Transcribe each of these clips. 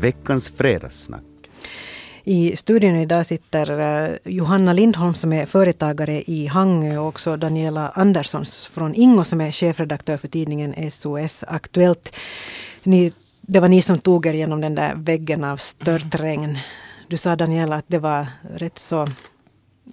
veckans fredagssnack. I studion idag sitter eh, Johanna Lindholm som är företagare i Hangö och också Daniela Anderssons från Ingo som är chefredaktör för tidningen SOS Aktuellt. Ni, det var ni som tog er genom den där väggen av störtregn. Du sa Daniela att det var rätt så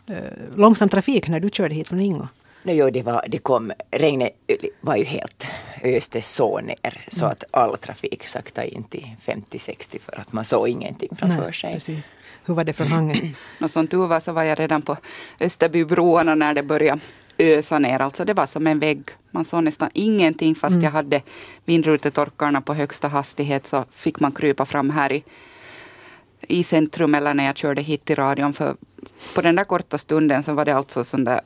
eh, långsam trafik när du körde hit från Ingo. No, jo, det, var, det kom, regnet var ju helt, öste så ner så mm. att all trafik saktade in till 50-60 för att man såg ingenting framför Nej, sig. Precis. Hur var det från Hangö? no, som tur var så var jag redan på Österbybroarna när det började ösa ner. Alltså det var som en vägg. Man såg nästan ingenting fast mm. jag hade vindrutetorkarna på högsta hastighet så fick man krypa fram här i, i centrum eller när jag körde hit till radion. För på den där korta stunden så var det alltså sån där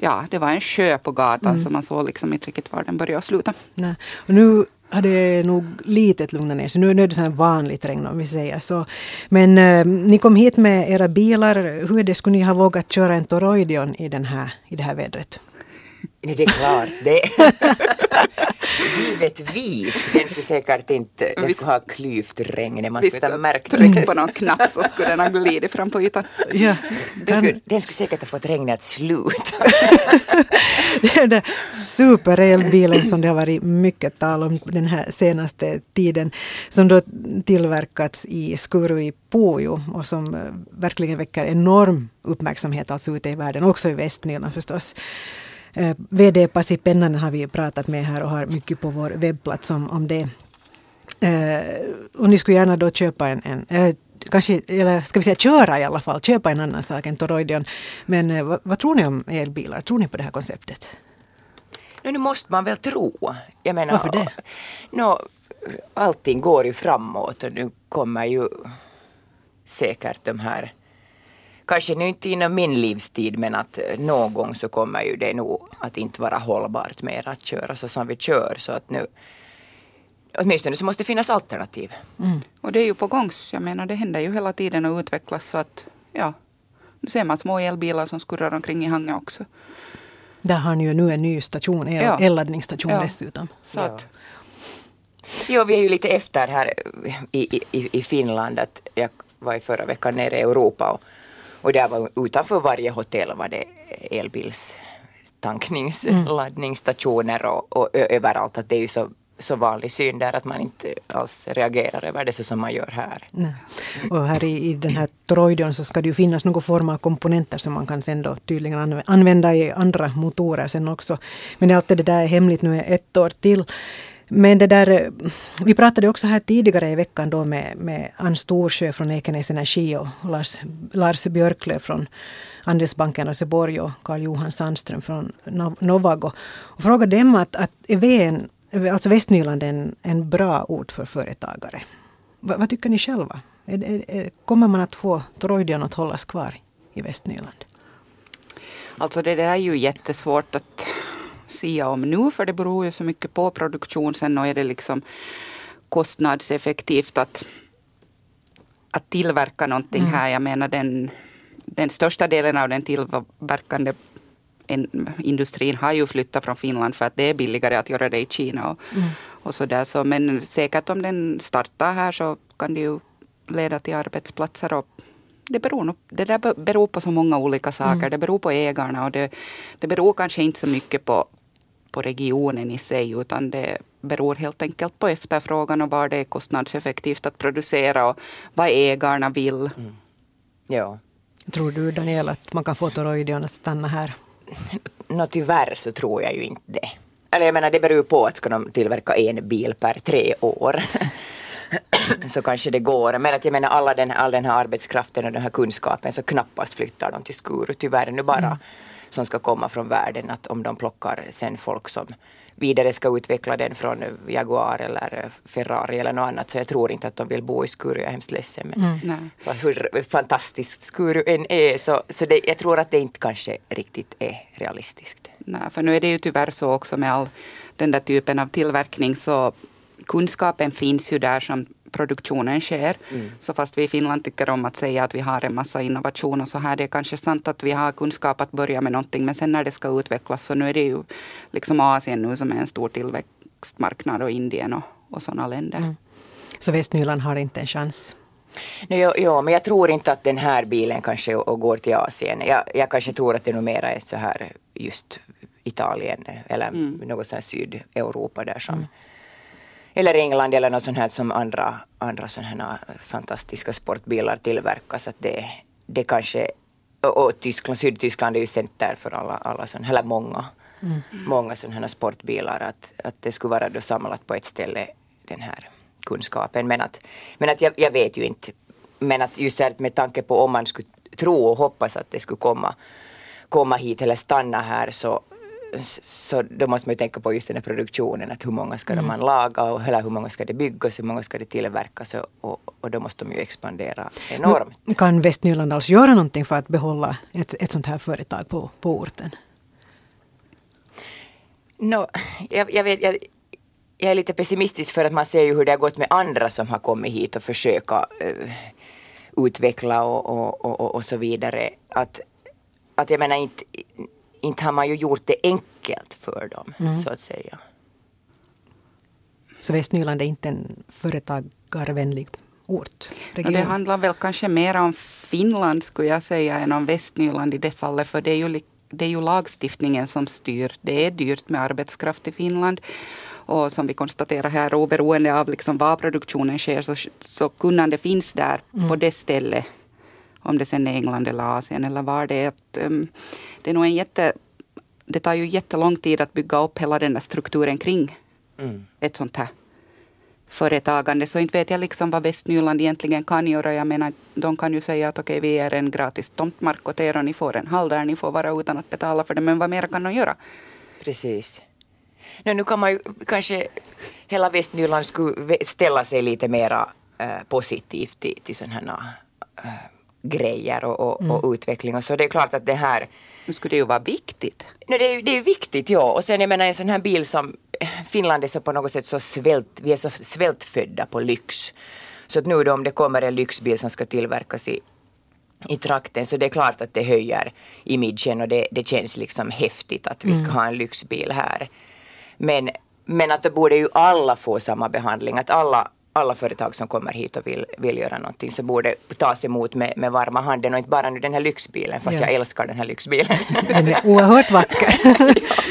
ja, det var en sjö på gatan mm. så man såg liksom inte riktigt var den började sluta. Nej. Och nu har det nog lite lugnat ner sig. Nu, nu är det så vanligt regn om vi säger så. Men eh, ni kom hit med era bilar. Hur är det, skulle ni ha vågat köra en Toroidion i, den här, i det här vädret? Nej, det är klart. Det. Givetvis. Den skulle säkert inte den skulle ha klyvt regnet. Man skulle ha märkt Tryck på någon knapp så skulle den ha glidit fram på ytan. Ja, den, skulle, den skulle säkert ha fått regnet att sluta. det är den superelbilen som det har varit mycket tal om den här senaste tiden. Som då tillverkats i Skuru i Pujo och som eh, verkligen väcker enorm uppmärksamhet alltså ute i världen, också i Västnyland förstås. Eh, VD Pasi Pennanen har vi pratat med här och har mycket på vår webbplats om, om det. Eh, och ni skulle gärna då köpa en, en eh, kanske, eller ska vi säga köra i alla fall, köpa en annan sak än Toroidion. Men vad, vad, tror ni om elbilar? Tror ni på det här konceptet? Nu måste man väl tro. Jag menar, Varför det? No, allting går ju framåt och nu kommer ju säkert de här kanske nu inte inom min livstid men att eh, någon gång så kommer ju det nog att inte vara hållbart mer att köra så som vi kör. Så att nu åtminstone så måste det finnas alternativ. Mm. Och det är ju på gång. Jag menar det händer ju hela tiden och utvecklas så att ja, nu ser man små elbilar som skurrar omkring i Hangö också. Där har ni ju nu en ny station, el, ja. elladdningsstation ja. dessutom. Så att, Jo, vi är ju lite efter här i, i, i Finland. Att jag var i förra veckan nere i Europa och och där var utanför varje hotell var det elbilstankningsladdningsstationer mm. och, och överallt. Att det är ju så så vanlig syn där att man inte alls reagerar över det så som man gör här. Nej. Och här i, i den här Troidion så ska det ju finnas någon form av komponenter som man kan sen då tydligen använda i andra motorer sen också. Men allt det där är hemligt nu ett år till. Men det där, eh, vi pratade också här tidigare i veckan då med, med Ann Storsjö från Ekenäs Energi och Lars, Lars Björklöv från Andelsbanken Raseborg och Karl-Johan Sandström från Novago. Och frågade dem att, att är VN, alltså Västnyland en, en bra ort för företagare? Va, vad tycker ni själva? Är, är, är, kommer man att få Troidion att hållas kvar i Västnyland? Alltså det där är ju jättesvårt att sia om nu, för det beror ju så mycket på produktion. Sen och är det liksom kostnadseffektivt att, att tillverka någonting mm. här. Jag menar den, den största delen av den tillverkande industrin har ju flyttat från Finland för att det är billigare att göra det i Kina. Och, mm. och så där. Så, men säkert om den startar här så kan det ju leda till arbetsplatser. Och det, beror, det där beror på så många olika saker. Mm. Det beror på ägarna och det, det beror kanske inte så mycket på på regionen i sig utan det beror helt enkelt på efterfrågan och var det är kostnadseffektivt att producera och vad ägarna vill. Mm. Ja. Tror du Daniel att man kan få Toroidion att stanna här? Nå tyvärr så tror jag ju inte det. Eller jag menar det beror på att ska de tillverka en bil per tre år. så kanske det går. Men att jag menar alla den, all den här arbetskraften och den här kunskapen så knappast flyttar de till Skuru. Tyvärr nu bara mm som ska komma från världen. Att om de plockar sen folk som vidare ska utveckla den från Jaguar eller Ferrari eller något annat så jag tror inte att de vill bo i Skuru. Jag är hemskt ledsen. Men mm. hur fantastiskt Skuru än är så, så det, jag tror att det inte kanske riktigt är realistiskt. Nej, för nu är det ju tyvärr så också med all den där typen av tillverkning så kunskapen finns ju där som produktionen sker. Mm. Så fast vi i Finland tycker om att säga att vi har en massa innovation och så här, det är kanske sant att vi har kunskap att börja med någonting, men sen när det ska utvecklas så nu är det ju liksom Asien nu som är en stor tillväxtmarknad och Indien och, och sådana länder. Mm. Så Västnyland har inte en chans? Nej, jo, jo, men jag tror inte att den här bilen kanske och går till Asien. Jag, jag kanske tror att det numera är så här just Italien eller mm. något sånt här Sydeuropa där som mm. Eller England eller något sånt här som andra, andra sådana här fantastiska sportbilar tillverkas. Att det, det kanske, och, Tyskland, Sydtyskland är ju center för alla, alla sådana, eller många, mm. många sådana sportbilar. Att, att det skulle vara då samlat på ett ställe den här kunskapen. Men att, men att jag, jag vet ju inte. Men att just här med tanke på om man skulle tro och hoppas att det skulle komma, komma hit eller stanna här så, så då måste man ju tänka på just den här produktionen, att hur många ska mm. man laga och hela hur många ska det byggas, hur många ska det tillverkas och, och, då måste de ju expandera enormt. Men kan Västnyland alltså göra någonting för att behålla ett, ett sånt här företag på, på orten? No, jag, jag, vet, jag, jag är lite pessimistisk för att man ser ju hur det har gått med andra som har kommit hit och försöka uh, utveckla och, och, och, och, så vidare. Att, att jag menar inte, inte har man ju gjort det enkelt för dem mm. så att säga. Så Västnyland är inte en företagarvänlig ort? Region. Det handlar väl kanske mer om Finland skulle jag säga än om Västnyland i det fallet. För det är ju, det är ju lagstiftningen som styr. Det är dyrt med arbetskraft i Finland. Och som vi konstaterar här, oberoende av liksom var produktionen sker, så, så kunnande finns där mm. på det stället. Om det sen är England eller Asien eller var det är. Att, um, det är nog en jätte... Det tar ju jättelång tid att bygga upp hela den där strukturen kring mm. ett sånt här företagande. Så inte vet jag liksom vad Västnyland egentligen kan göra. Jag menar, de kan ju säga att okej, okay, vi ger en gratis tomtmark åt er och ni får en hall där ni får vara utan att betala för det. Men vad mer kan de göra? Precis. No, nu kan man ju kanske hela Västnyland skulle ställa sig lite mera äh, positivt till, till sådana här äh, grejer och, och, mm. och, utveckling. Och så det är klart att det här... Nu skulle det ju vara viktigt. No, det, är, det är viktigt, ja. Och sen jag menar en sån här bil som Finland är så på något sätt så svält, vi är så svältfödda på lyx. Så att nu då om det kommer en lyxbil som ska tillverkas i, i trakten så det är klart att det höjer imagen och det, det känns liksom häftigt att vi ska mm. ha en lyxbil här. Men, men att då borde ju alla få samma behandling. Att alla, alla företag som kommer hit och vill, vill göra någonting så borde tas emot med, med varma handen och inte bara nu den här lyxbilen fast ja. jag älskar den här lyxbilen. Den är oerhört vacker. ja,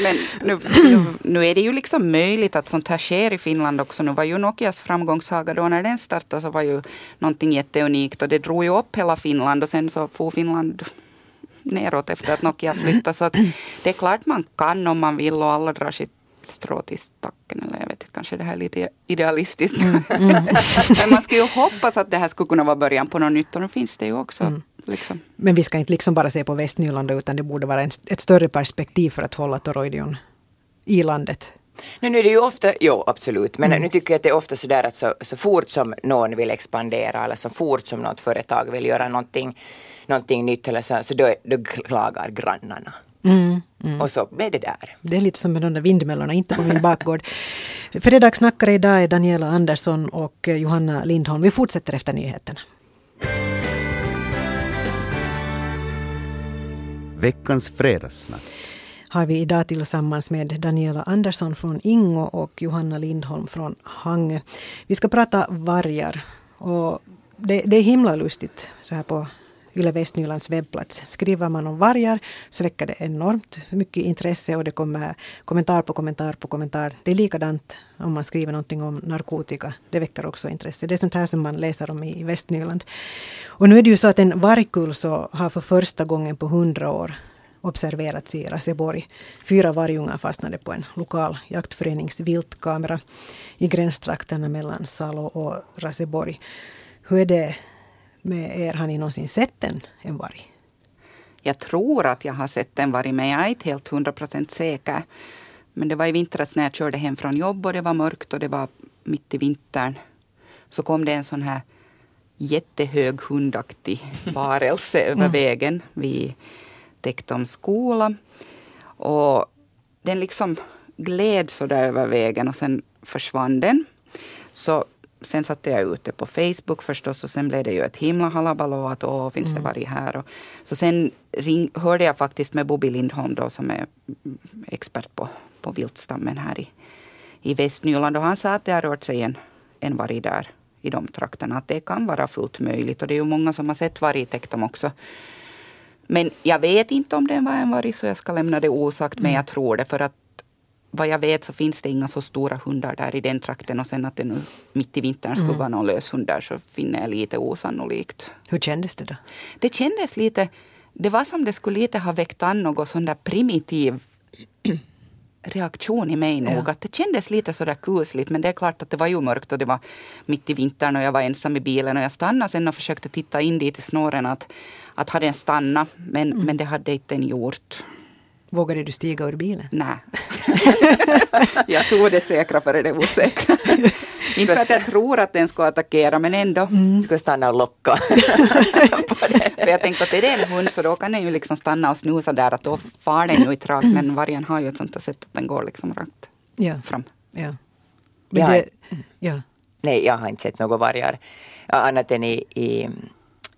men nu, nu, nu, är det ju liksom möjligt att sånt här sker i Finland också. Nu var ju Nokias framgångssaga då när den startade så var ju någonting jätteunikt och det drog ju upp hela Finland och sen så får Finland neråt efter att Nokia flyttade. Så att det är klart man kan om man vill och alla drar sitt strå till stacken. Eller jag vet inte, kanske det här är lite idealistiskt. Mm. Mm. Men man ska ju hoppas att det här skulle kunna vara början på något nytt och nu finns det ju också. Mm. Liksom. Men vi ska inte liksom bara se på Västnyland utan det borde vara en, ett större perspektiv för att hålla Toroidion i landet. Nu, nu är det ju ofta, jo absolut, men mm. nu tycker jag att det är ofta sådär att så, så fort som någon vill expandera eller så fort som något företag vill göra någonting, någonting nytt eller så, så då, då klagar grannarna. Mm, mm. Och så är det där. Det är lite som med de där vindmöllorna, inte på min bakgård. Fredagssnackare idag är Daniela Andersson och Johanna Lindholm. Vi fortsätter efter nyheterna. Veckans fredagssnack har vi idag tillsammans med Daniela Andersson från Ingo och Johanna Lindholm från Hangö. Vi ska prata vargar. Och det, det är himla lustigt så här på Yle Västnylands webbplats. Skriver man om vargar så väcker det enormt mycket intresse och det kommer kommentar på kommentar på kommentar. Det är likadant om man skriver någonting om narkotika. Det väcker också intresse. Det är sånt här som man läser om i Västnyland. Och nu är det ju så att en vargkull så har för första gången på hundra år observerats i Raseborg. Fyra vargungar fastnade på en lokal jaktförenings viltkamera i gränstrakterna mellan Salo och Raseborg. Hur är det med er? Har ni någonsin sett en, en varg? Jag tror att jag har sett en varg, men jag är inte helt hundra procent säker. Men det var i vintras när jag körde hem från jobb och det var mörkt och det var mitt i vintern. Så kom det en sån här jättehög hundaktig varelse över mm. vägen vid Tektoms skola. Och den liksom gled så där över vägen och sen försvann den. Så sen satte jag ut det på Facebook förstås och sen blev det ju ett himla halabalå att åh, finns det mm. varg här? Och, så sen ring, hörde jag faktiskt med Bobby Lindholm då som är expert på, på viltstammen här i, i Västnyland och han sa att det har rört sig en, en varg där i de trakterna. Att det kan vara fullt möjligt. Och det är ju många som har sett varg i Tektom också. Men jag vet inte om det var en varg så jag ska lämna det osagt. Men jag tror det. För att vad jag vet så finns det inga så stora hundar där i den trakten. Och sen att det nu mitt i vintern skulle Mm. vara någon löshund där så finner jag lite osannolikt. Hur kändes det då? Det kändes lite, det var som det skulle lite ha väckt an något sån där primitiv reaktion i mig nog. Ja. Att det kändes lite sådär kusligt. Men det är klart att det var ju mörkt och det var mitt i vintern och jag var ensam i bilen. Och jag stannade sen och försökte titta in dit i snåren att, att hade den stannat. Men, men det hade inte den gjort. Vågade du stiga ur bilen? Nej. jag tog det säkra före det osäkra. inte för att jag tror att den ska attackera men ändå. Ska stanna och locka. För jag tänkte att är det en hund så då kan den ju liksom stanna och snusa där att då far den ju inte rakt. Men vargen har ju ett sånt sätt att den går liksom rakt Ja. fram. ja. Men Ja. det, ja. Nej, jag har inte sett några vargar. Annat än i, i,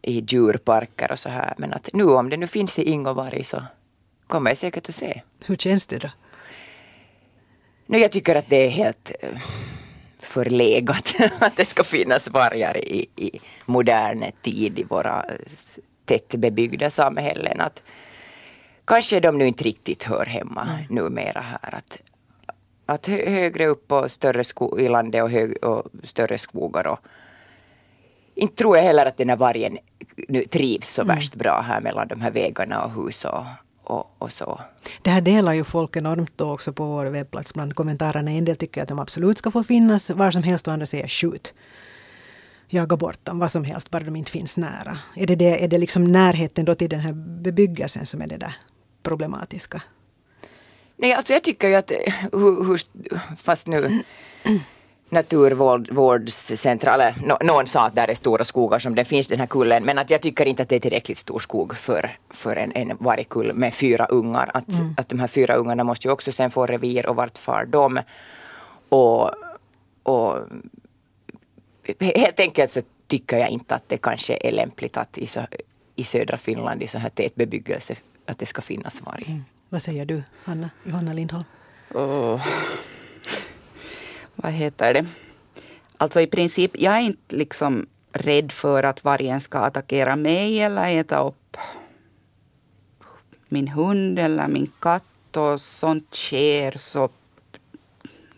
i djurparker och så här. Men att nu om det nu finns i Ingovarg så kommer jag säkert att se. Hur känns det då? Nu, jag tycker att det är helt eh, förlegat att det ska finnas vargar i, i modern tid i våra eh, tättbebyggda samhällen. Att kanske de nu inte riktigt hör hemma numera här. Att, att hö, högre upp och större sko- i landet och, hög, och större skogar. Och, inte tror jag heller att den här vargen nu trivs så värst bra här mellan de här vägarna och hus och, och, och så. Det här delar ju folk enormt då också på vår webbplats bland kommentarerna. En del tycker att de absolut ska få finnas var som helst och andra säger skjut. Jaga bort dem, vad som helst, bara de inte finns nära. Är det, det, är det liksom närheten då till den här bebyggelsen som är det där problematiska? Nej, alltså jag tycker ju att, eh, hur, hur, fast nu naturvårdscentraler, nå- någon sa att där är stora skogar som det finns den här kullen, men att jag tycker inte att det är tillräckligt stor skog för, för en, en vargkull med fyra ungar. Att, att de här fyra ungarna måste ju också sen få revir och vart far de? Och, och helt enkelt så tycker jag inte att det kanske är lämpligt att i, så, i södra Finland i så här tät bebyggelse att det ska finnas varg. Vad säger du, Hanna, Johanna Lindholm? Åh. Vad heter det? Alltså i princip, jag är inte liksom rädd för att vargen ska attackera mig eller äta upp min hund eller min katt och sånt sker så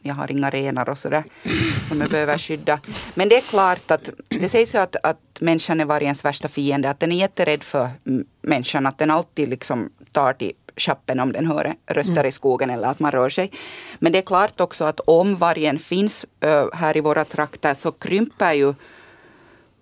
jag har inga renar och sådär som jag behöver skydda. Men det är klart att det sägs ju att, att människan är vargens värsta fiende. Att den är jätterädd för människan. Att den alltid liksom tar till chappen om den hör röster i skogen eller att man rör sig. Men det är klart också att om vargen finns här i våra trakter så krymper ju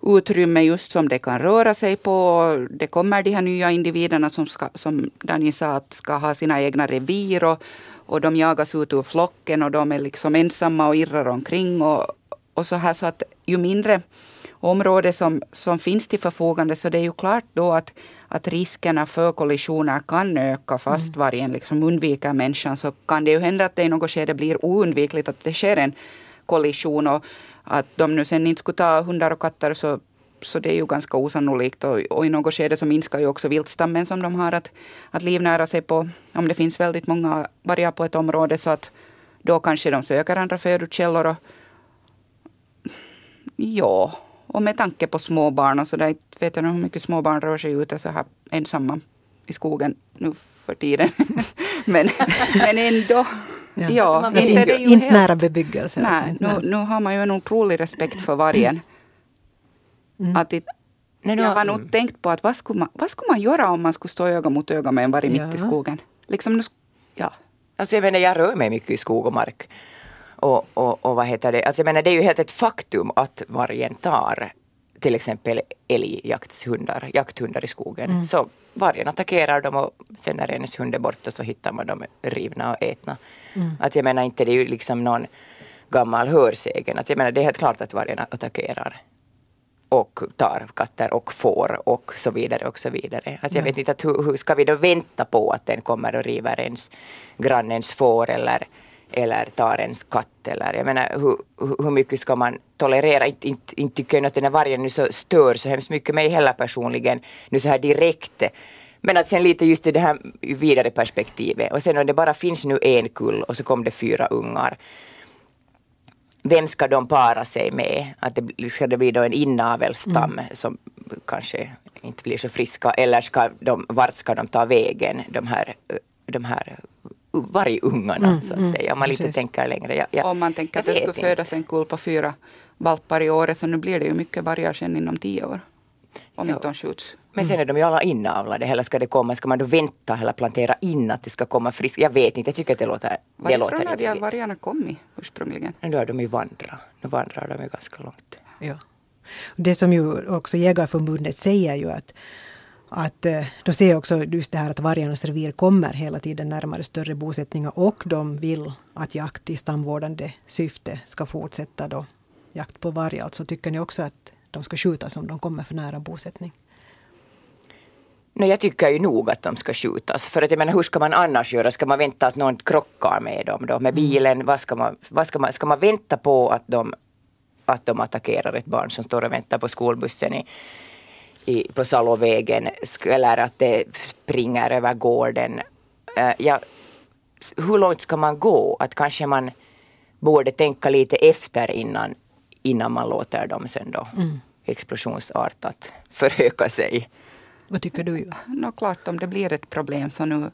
utrymme just som det kan röra sig på. Det kommer de här nya individerna som, ska, som Dani sa att ska ha sina egna revir och, och de jagas ut ur flocken och de är liksom ensamma och irrar omkring och, och så här så att ju mindre område som, som finns till förfogande så det är ju klart då att, att riskerna för kollisioner kan öka. Fast vargen liksom undviker människan så kan det ju hända att det i något skede blir oundvikligt att det sker en kollision. Och att de nu sen inte skulle ta hundar och katter så, så det är ju ganska osannolikt. Och, och i något skede så minskar ju också viltstammen som de har att, att livnära sig på om det finns väldigt många vargar på ett område. Så att då kanske de söker andra födokällor och ja, och med tanke på småbarn och så där, vet jag hur mycket småbarn rör sig ute så här ensamma i skogen nu för tiden. men, men ändå. Ja. Ja, Alltså inte, inte, det inte helt- nära bebyggelse. alltså, Nej, inte nu, nu har man ju en otrolig respekt för vargen. Att it, Nej, nu jag har- nog tänkt på att vad skulle, man, vad skulle man göra om man skulle stå öga mot öga med en varg Ja. mitt i skogen? Liksom, nu ja. Alltså jag menar, jag rör mig mycket i skog och mark. Och, och, och vad heter det? Alltså jag menar, det är ju helt ett faktum att vargen tar till exempel älgjaktshundar, jakthundar i skogen. Så vargen attackerar dem och sen när hennes hund är borta så hittar man dem rivna och ätna. Att jag menar inte, det är ju liksom någon gammal hörsägen. Att jag menar, det är helt klart att vargen attackerar och tar katter och får och så vidare och så vidare. Att jag Ja. vet inte att hur, hur ska vi då vänta på att den kommer och river ens grannens får eller, eller tar ens katt eller jag menar hur, hur- mycket ska man tolerera? Inte, inte, inte tycker jag att den här vargen nu så stör så hemskt mycket mig heller personligen nu så här direkt. Men att sen lite just i det här vidare perspektivet och sen om det bara finns nu en kull och så kom det fyra ungar vem ska de para sig med? Att det, ska det bli då en inavelstam Mm. som kanske inte blir så friska eller ska de, vart ska de ta vägen, de här, de här vargungarna så att säga. Om man lite Mm, precis. tänker längre. Jag, jag, Om man tänker att det skulle inte. födas en kull på fyra valpar i året så nu blir det ju mycket vargar sen inom tio år. Om Ja. inte de skjuts. Men sen är de ju alla inavlade. Eller ska det komma, ska man då vänta eller plantera in att det ska komma friskt? Jag vet inte, jag tycker att det låter, det låter Varifrån har vilt. vargarna kommit ursprungligen? Men då har de ju vandrat. Nu vandrar de ju ganska långt. Ja. Det som ju också Jägarförbundet säger ju att, att eh, de säger också just det här att vargarnas revir kommer hela tiden närmare större bosättningar och de vill att jakt i stamvårdande syfte ska fortsätta då. Jakt på varg alltså. Tycker ni också att de ska skjutas om de kommer för nära bosättning? No, jag tycker ju nog att de ska skjutas. För att jag menar, hur ska man annars göra? Ska man vänta att någon krockar med dem då? Med bilen? Vad ska man, vad ska man, ska man vänta på att de, att de attackerar ett barn som står och väntar på skolbussen i, i, på Salovägen? Eller att det springer över gården? Eh, ja, hur långt ska man gå? Att kanske man borde tänka lite efter innan, innan man låter dem sen då explosionsartat föröka sig. Vad tycker du? Ju? Nå klart om det blir ett problem så nu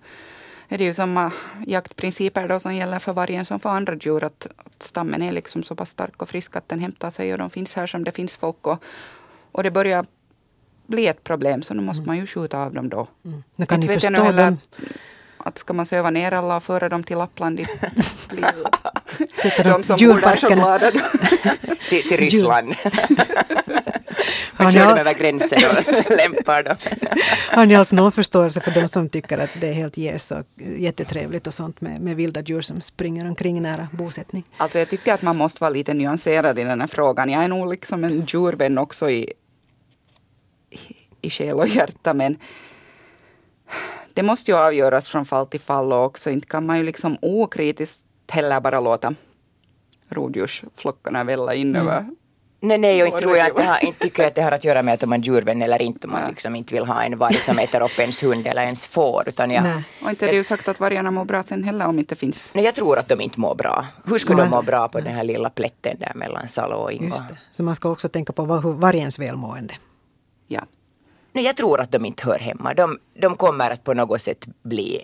är det ju samma jaktprinciper då som gäller för vargen som för andra djur. Att, att stammen är liksom så pass stark och frisk att den hämtar sig och de finns här som det finns folk. Och, och det börjar bli ett problem så nu måste man ju skjuta av dem då. Nu kan ni jag förstå heller dem. Att ska man söva ner alla och föra dem till Lappland? dit blir Sätta de dem som bor där så glada. då. till, till Ryssland. Man ni, kör dem all, över gränsen och lämpar dem. har ni alls någon förståelse för de som tycker att det är helt yes och jättetrevligt och sånt med, med vilda djur som springer omkring nära bosättning? Alltså jag tycker att man måste vara lite nyanserad i den här frågan. Jag är nog liksom en djurvän också i, i själ och hjärta. Men det måste ju avgöras från fall till fall och också inte kan man ju liksom okritiskt heller bara låta rovdjursflockarna välla in över Nej, nej, och inte tror jag att det har, inte tycker jag att det har att göra med att om man är djurvän eller inte, om man liksom inte vill ha en varg som äter upp ens hund eller ens får. Utan jag, Nej. Och inte är det ju sagt att vargarna mår bra sen heller om inte finns. nej, jag tror att de inte mår bra. Hur skulle Nej. de må bra på den här lilla plätten där mellan Salo och Ingo? Det. Så man ska också tänka på vargens välmående. Ja. Nej, jag tror att de inte hör hemma. De, de kommer att på något sätt bli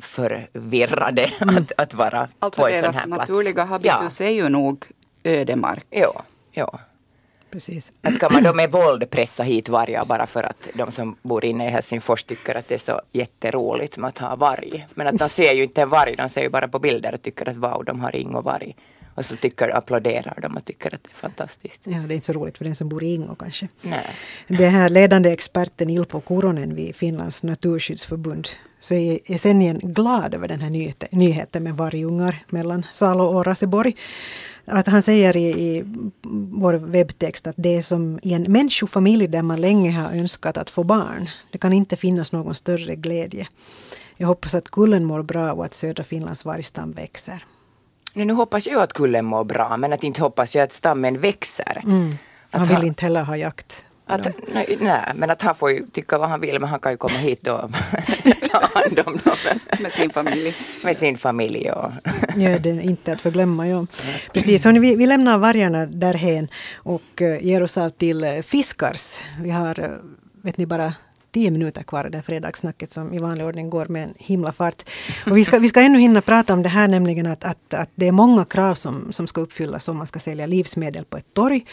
förvirrade att, att vara Alltså på en sån deras här plats. naturliga habitus är ju nog ödemark. Ja, ja. Precis. Att ska man då med våld pressa hit vargar bara för att de som bor inne i Helsingfors tycker att det är så jätteroligt med att ha varg. Men att de ser ju inte en varg, de ser ju bara på bilder och tycker att wow, de har Ingo varg. Och så tycker, applåderar de och tycker att det är fantastiskt. Ja, det är inte så roligt för den som bor i Ingo kanske. Nej. Den här ledande experten Ilpo Kuronen vid Finlands naturskyddsförbund så är Esenien glad över den här nyheten, nyheten med vargungar mellan Salo och Raseborg. Att han säger i, i vår webbtext att det är som i en människofamilj där man länge har önskat att få barn. Det kan inte finnas någon större glädje. Jag hoppas att kullen mår bra och att södra Finlands vargstam växer. Nu, nu hoppas jag att kullen mår bra, men att inte hoppas jag att stammen växer. Att Han vill ha- inte heller ha jakt. Att, nej, nej, men att han får ju tycka vad han vill, men han kan ju komma hit och ta hand om dem Med sin familj. med sin familj. Och, Ja, det är inte att förglömma. Ja. Precis, hörni, vi, vi lämnar vargarna därhen och uh, ger oss av till uh, fiskars. Vi har, uh, vet ni, bara tio minuter kvar av det här fredagssnacket som i vanlig ordning går med en himla fart. Och vi, ska, vi ska ännu hinna prata om det här, nämligen att, att, att det är många krav som, som ska uppfyllas om man ska sälja livsmedel på ett torg.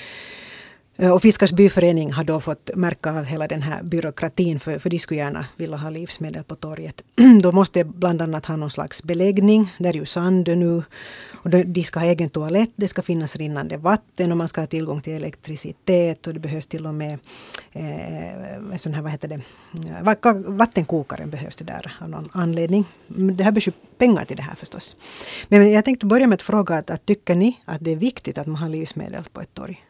Eh, och Fiskars byförening har då fått märka av hela den här byråkratin för, för de skulle gärna vilja ha livsmedel på torget. Då måste det bland annat ha någon slags beläggning. Där är ju sand nu. Och de- de ska ha egen toalett, det ska finnas rinnande vatten och man ska ha tillgång till elektricitet och det behövs till och med eh, en sån här, vad heter det, vattenkokaren behövs det där av någon anledning. Men Det här behövs ju pengar till det här förstås. Men jag tänkte börja med att fråga att, att tycker ni att det är viktigt att man har livsmedel på ett torg?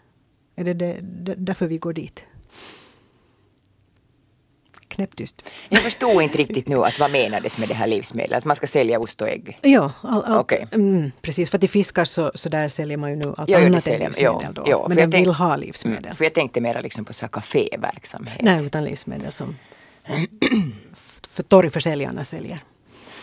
Är det, det, det därför vi går dit? Knäpptyst. Jag förstod inte riktigt nu att vad menades med det här livsmedlet, att man ska sälja ost och ägg. Ja, all, all, Okej. mm, precis. För till fiskar så, så där säljer man ju nu allt det annat än livsmedel. Ja, då. ja, Men den vill ha livsmedel. Mm, för jag tänkte mera liksom på så här kaféverksamhet. Nej, utan livsmedel som för torgförsäljarna säljer.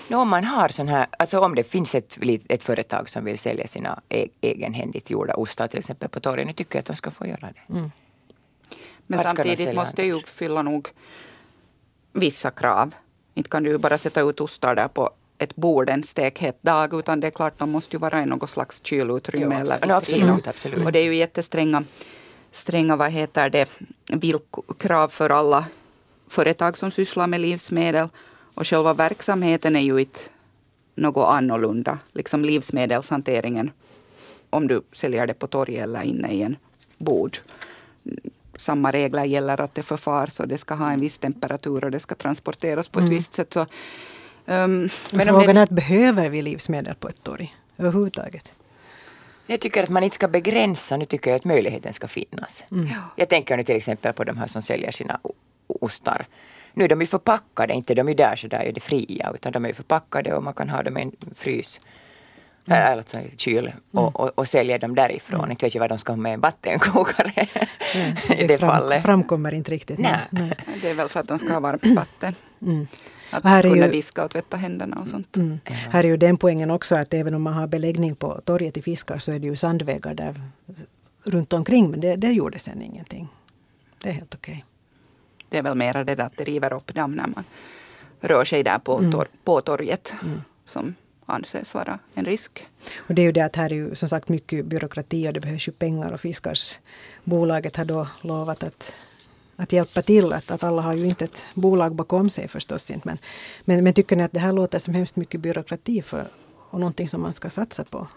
No, om man har sån här, alltså om det finns ett, ett företag som vill sälja sina e- egenhändigt gjorda ostar till exempel på torget, nu tycker jag att de ska få göra det. Men Vart ska de samtidigt måste ju uppfylla nog vissa krav. Inte kan du bara sätta ut ostar där på ett bord en stekhet dag, utan det är klart de måste ju vara i något slags kylutrymme. Jo, eller absolut. No, absolut. Och det är ju jättestränga stränga, vad heter det, krav för alla företag som sysslar med livsmedel. Och själva verksamheten är ju inte något annorlunda. Liksom livsmedelshanteringen, om du säljer det på torget eller inne i en bod. Samma regler gäller att det förfars och det ska ha en viss temperatur och det ska transporteras på ett visst sätt. Så, um, Men frågan det- är att behöver vi livsmedel på ett torg överhuvudtaget? Jag tycker att man inte ska begränsa, nu tycker jag att möjligheten ska finnas. Jag tänker nu till exempel på de här som säljer sina ostar. Nu är de ju förpackade, inte de är där så där är det fria, utan de är förpackade och man kan ha dem i en frys. Eller alltså kyl och, och, och sälja dem därifrån. Inte vet jag vad de ska ha med en vattenkokare i det fram, fallet. framkommer inte riktigt. Nej. Nej. det är väl för att de ska ha varmt vatten. Att Och här är kunna ju- diska och tvätta händerna och sånt. Mm. Här är ju den poängen också att även om man har beläggning på torget i Fiskar så är det ju sandvägar där runt omkring. Men det, det gjorde sen ingenting. Det är helt okej. Det är väl mera det där att det river upp damm när man rör sig där på, Mm. tor- på torget. Som anses vara en risk. Och det är ju det att här är ju som sagt mycket byråkrati och det behövs ju pengar och Fiskars bolaget har då lovat att, att hjälpa till. Att, att alla har ju inte ett bolag bakom sig förstås inte. Men, men, men tycker ni att det här låter som hemskt mycket byråkrati för, och någonting som man ska satsa på?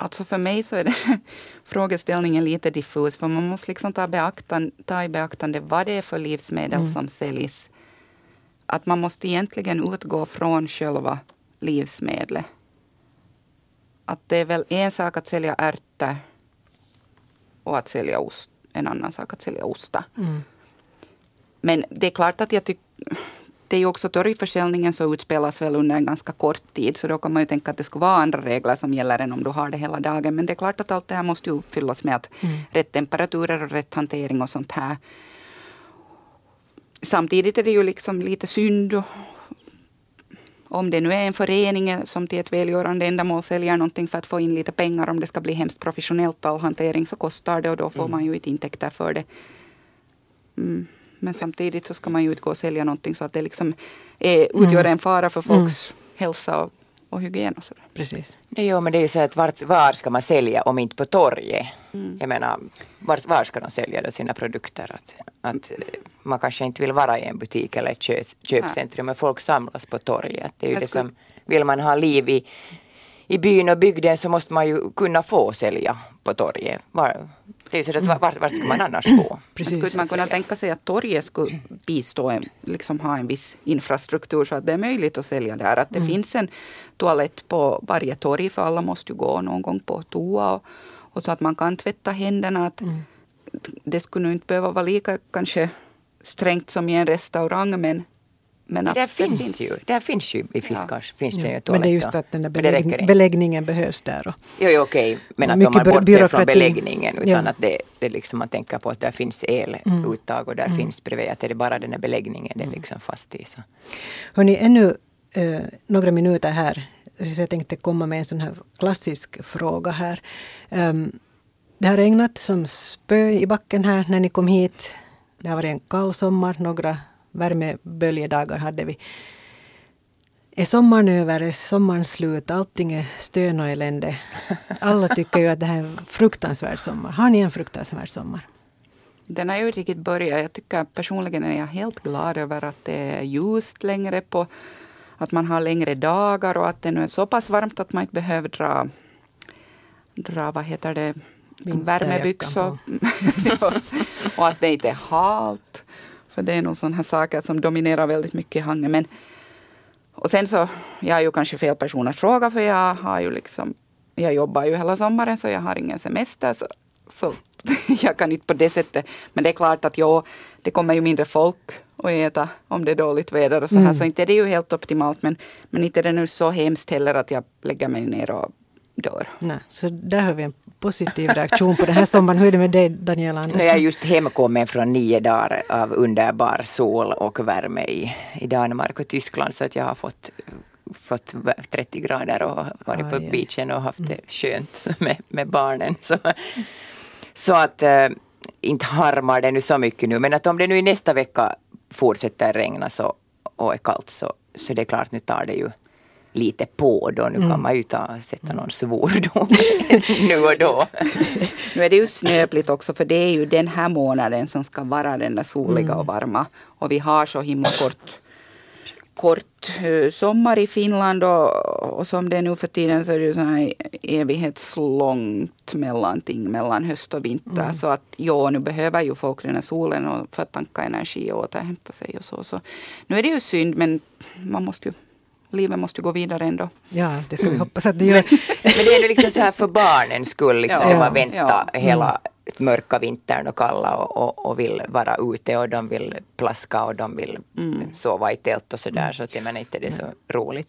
Alltså för mig så är det frågeställningen lite diffus. För man måste liksom ta, beaktan, ta i beaktande vad det är för livsmedel som säljs. Att man måste egentligen utgå från själva livsmedlet. Att det är väl en sak att sälja ärtor och att sälja ost. En annan sak att sälja ostar. Men det är klart att jag tycker det är ju också torgförsäljningen så utspelas väl under en ganska kort tid. Så då kan man ju tänka att det skulle vara andra regler som gäller än om du har det hela dagen. Men det är klart att allt det här måste ju uppfyllas med att rätt temperaturer och rätt hantering och sånt här. Samtidigt är det ju liksom lite synd och om det nu är en förening som till ett välgörande ändamål säljer någonting för att få in lite pengar, om det ska bli hemskt professionellt all hantering så kostar det och då får man ju inte intäkter för det. Mm. Men samtidigt så ska man ju inte gå och sälja någonting så att det liksom är, utgör en fara för folks hälsa och, och hygien och sådär. Precis. Det gör, men det är ju så att vart, var ska man sälja om inte på torget? Mm. Jag menar, var, var ska de sälja då sina produkter? Att, att man kanske inte vill vara i en butik eller ett köp, köpcentrum, men folk samlas på torget. Det är ju Jag det skulle- som, vill man ha liv i, i byn och bygden så måste man ju kunna få sälja på torget. Var, det är så att vart, vart ska man annars gå? Precis. Skulle man kunna tänka sig att torget skulle bistå, en, liksom ha en viss infrastruktur så att det är möjligt att sälja där. Att det finns en toalett på varje torg för alla måste ju gå någon gång på toa. Och, och så att man kan tvätta händerna. Att Det skulle nu inte behöva vara lika kanske strängt som i en restaurang men, men att Där finns, ju, där finns ju i Fiskars finns det ju Ja. Men det är just att den där inte. beläggningen behövs där. Och, Jo, jo okej, men att Mycket om man bortser från beläggningen utan Ja. Mm. att det, det liksom man tänker på att där finns eluttag och där finns bredvid att det är bara den här beläggningen det är liksom fast i. Så. Hörni, ännu eh, några minuter här. Så jag tänkte komma med en sån här klassisk fråga här. Um, det har regnat som spö i backen här när ni kom hit. Det har varit en kall sommar, några värmeböljedagar hade vi. Är sommaren över? Är sommaren slut? Allting är stön och elände. Alla tycker ju att det här är en fruktansvärd sommar. Har ni en fruktansvärd sommar? Den har ju riktigt börjat. Jag tycker personligen är jag helt glad över att det är ljust längre på att man har längre dagar och att det nu är så pass varmt att man inte behöver dra, dra vad heter det, värmebyxor. och att det inte är halt. För det är nog sådana här saker som dominerar väldigt mycket i Hangö. Men, och sen så, jag är ju kanske fel person att fråga för jag har ju liksom, jag jobbar ju hela sommaren så jag har ingen semester. Så, så jag kan inte på det sättet. Men det är klart att ja, det kommer ju mindre folk att äta om det är dåligt väder och så här. Så inte är det ju helt optimalt. Men, men inte är det nu så hemskt heller att jag lägger mig ner och dör. Nej, så där har vi en positiv reaktion på den här sommaren. Hur är det med dig Daniela Andersson? Jag är just hemkommen från nio dagar av underbar sol och värme i, i Danmark och Tyskland så att jag har fått fått 30 grader och varit på beachen och haft det skönt med, med barnen. Så, så att äh, inte harmar det nu så mycket nu men att om det nu i nästa vecka fortsätter regna så, och är kallt så, så det är klart nu tar det ju lite på då. Nu mm. kan man ju ta, sätta någon svordom nu och då. nu är det ju snöpligt också för det är ju den här månaden som ska vara den där soliga och mm. varma. Och vi har så himla kort kort eh, sommar i Finland och, och som det är nu för tiden så är det ju så här evighetslångt mellanting mellan höst och vinter. Mm. Så att ja, nu behöver ju folk den här solen och för att tanka energi och återhämta sig och så. så. Nu är det ju synd men man måste ju livet måste gå vidare ändå. Ja, det ska vi mm. hoppas att det gör. Men, det är ju liksom så här för barnens skull, liksom, ja, man väntar ja. hela mm. mörka vintern och kalla och, och, och, vill vara ute och de vill plaska och de vill mm. sova i tält och sådär. Så att jag menar inte det är så roligt.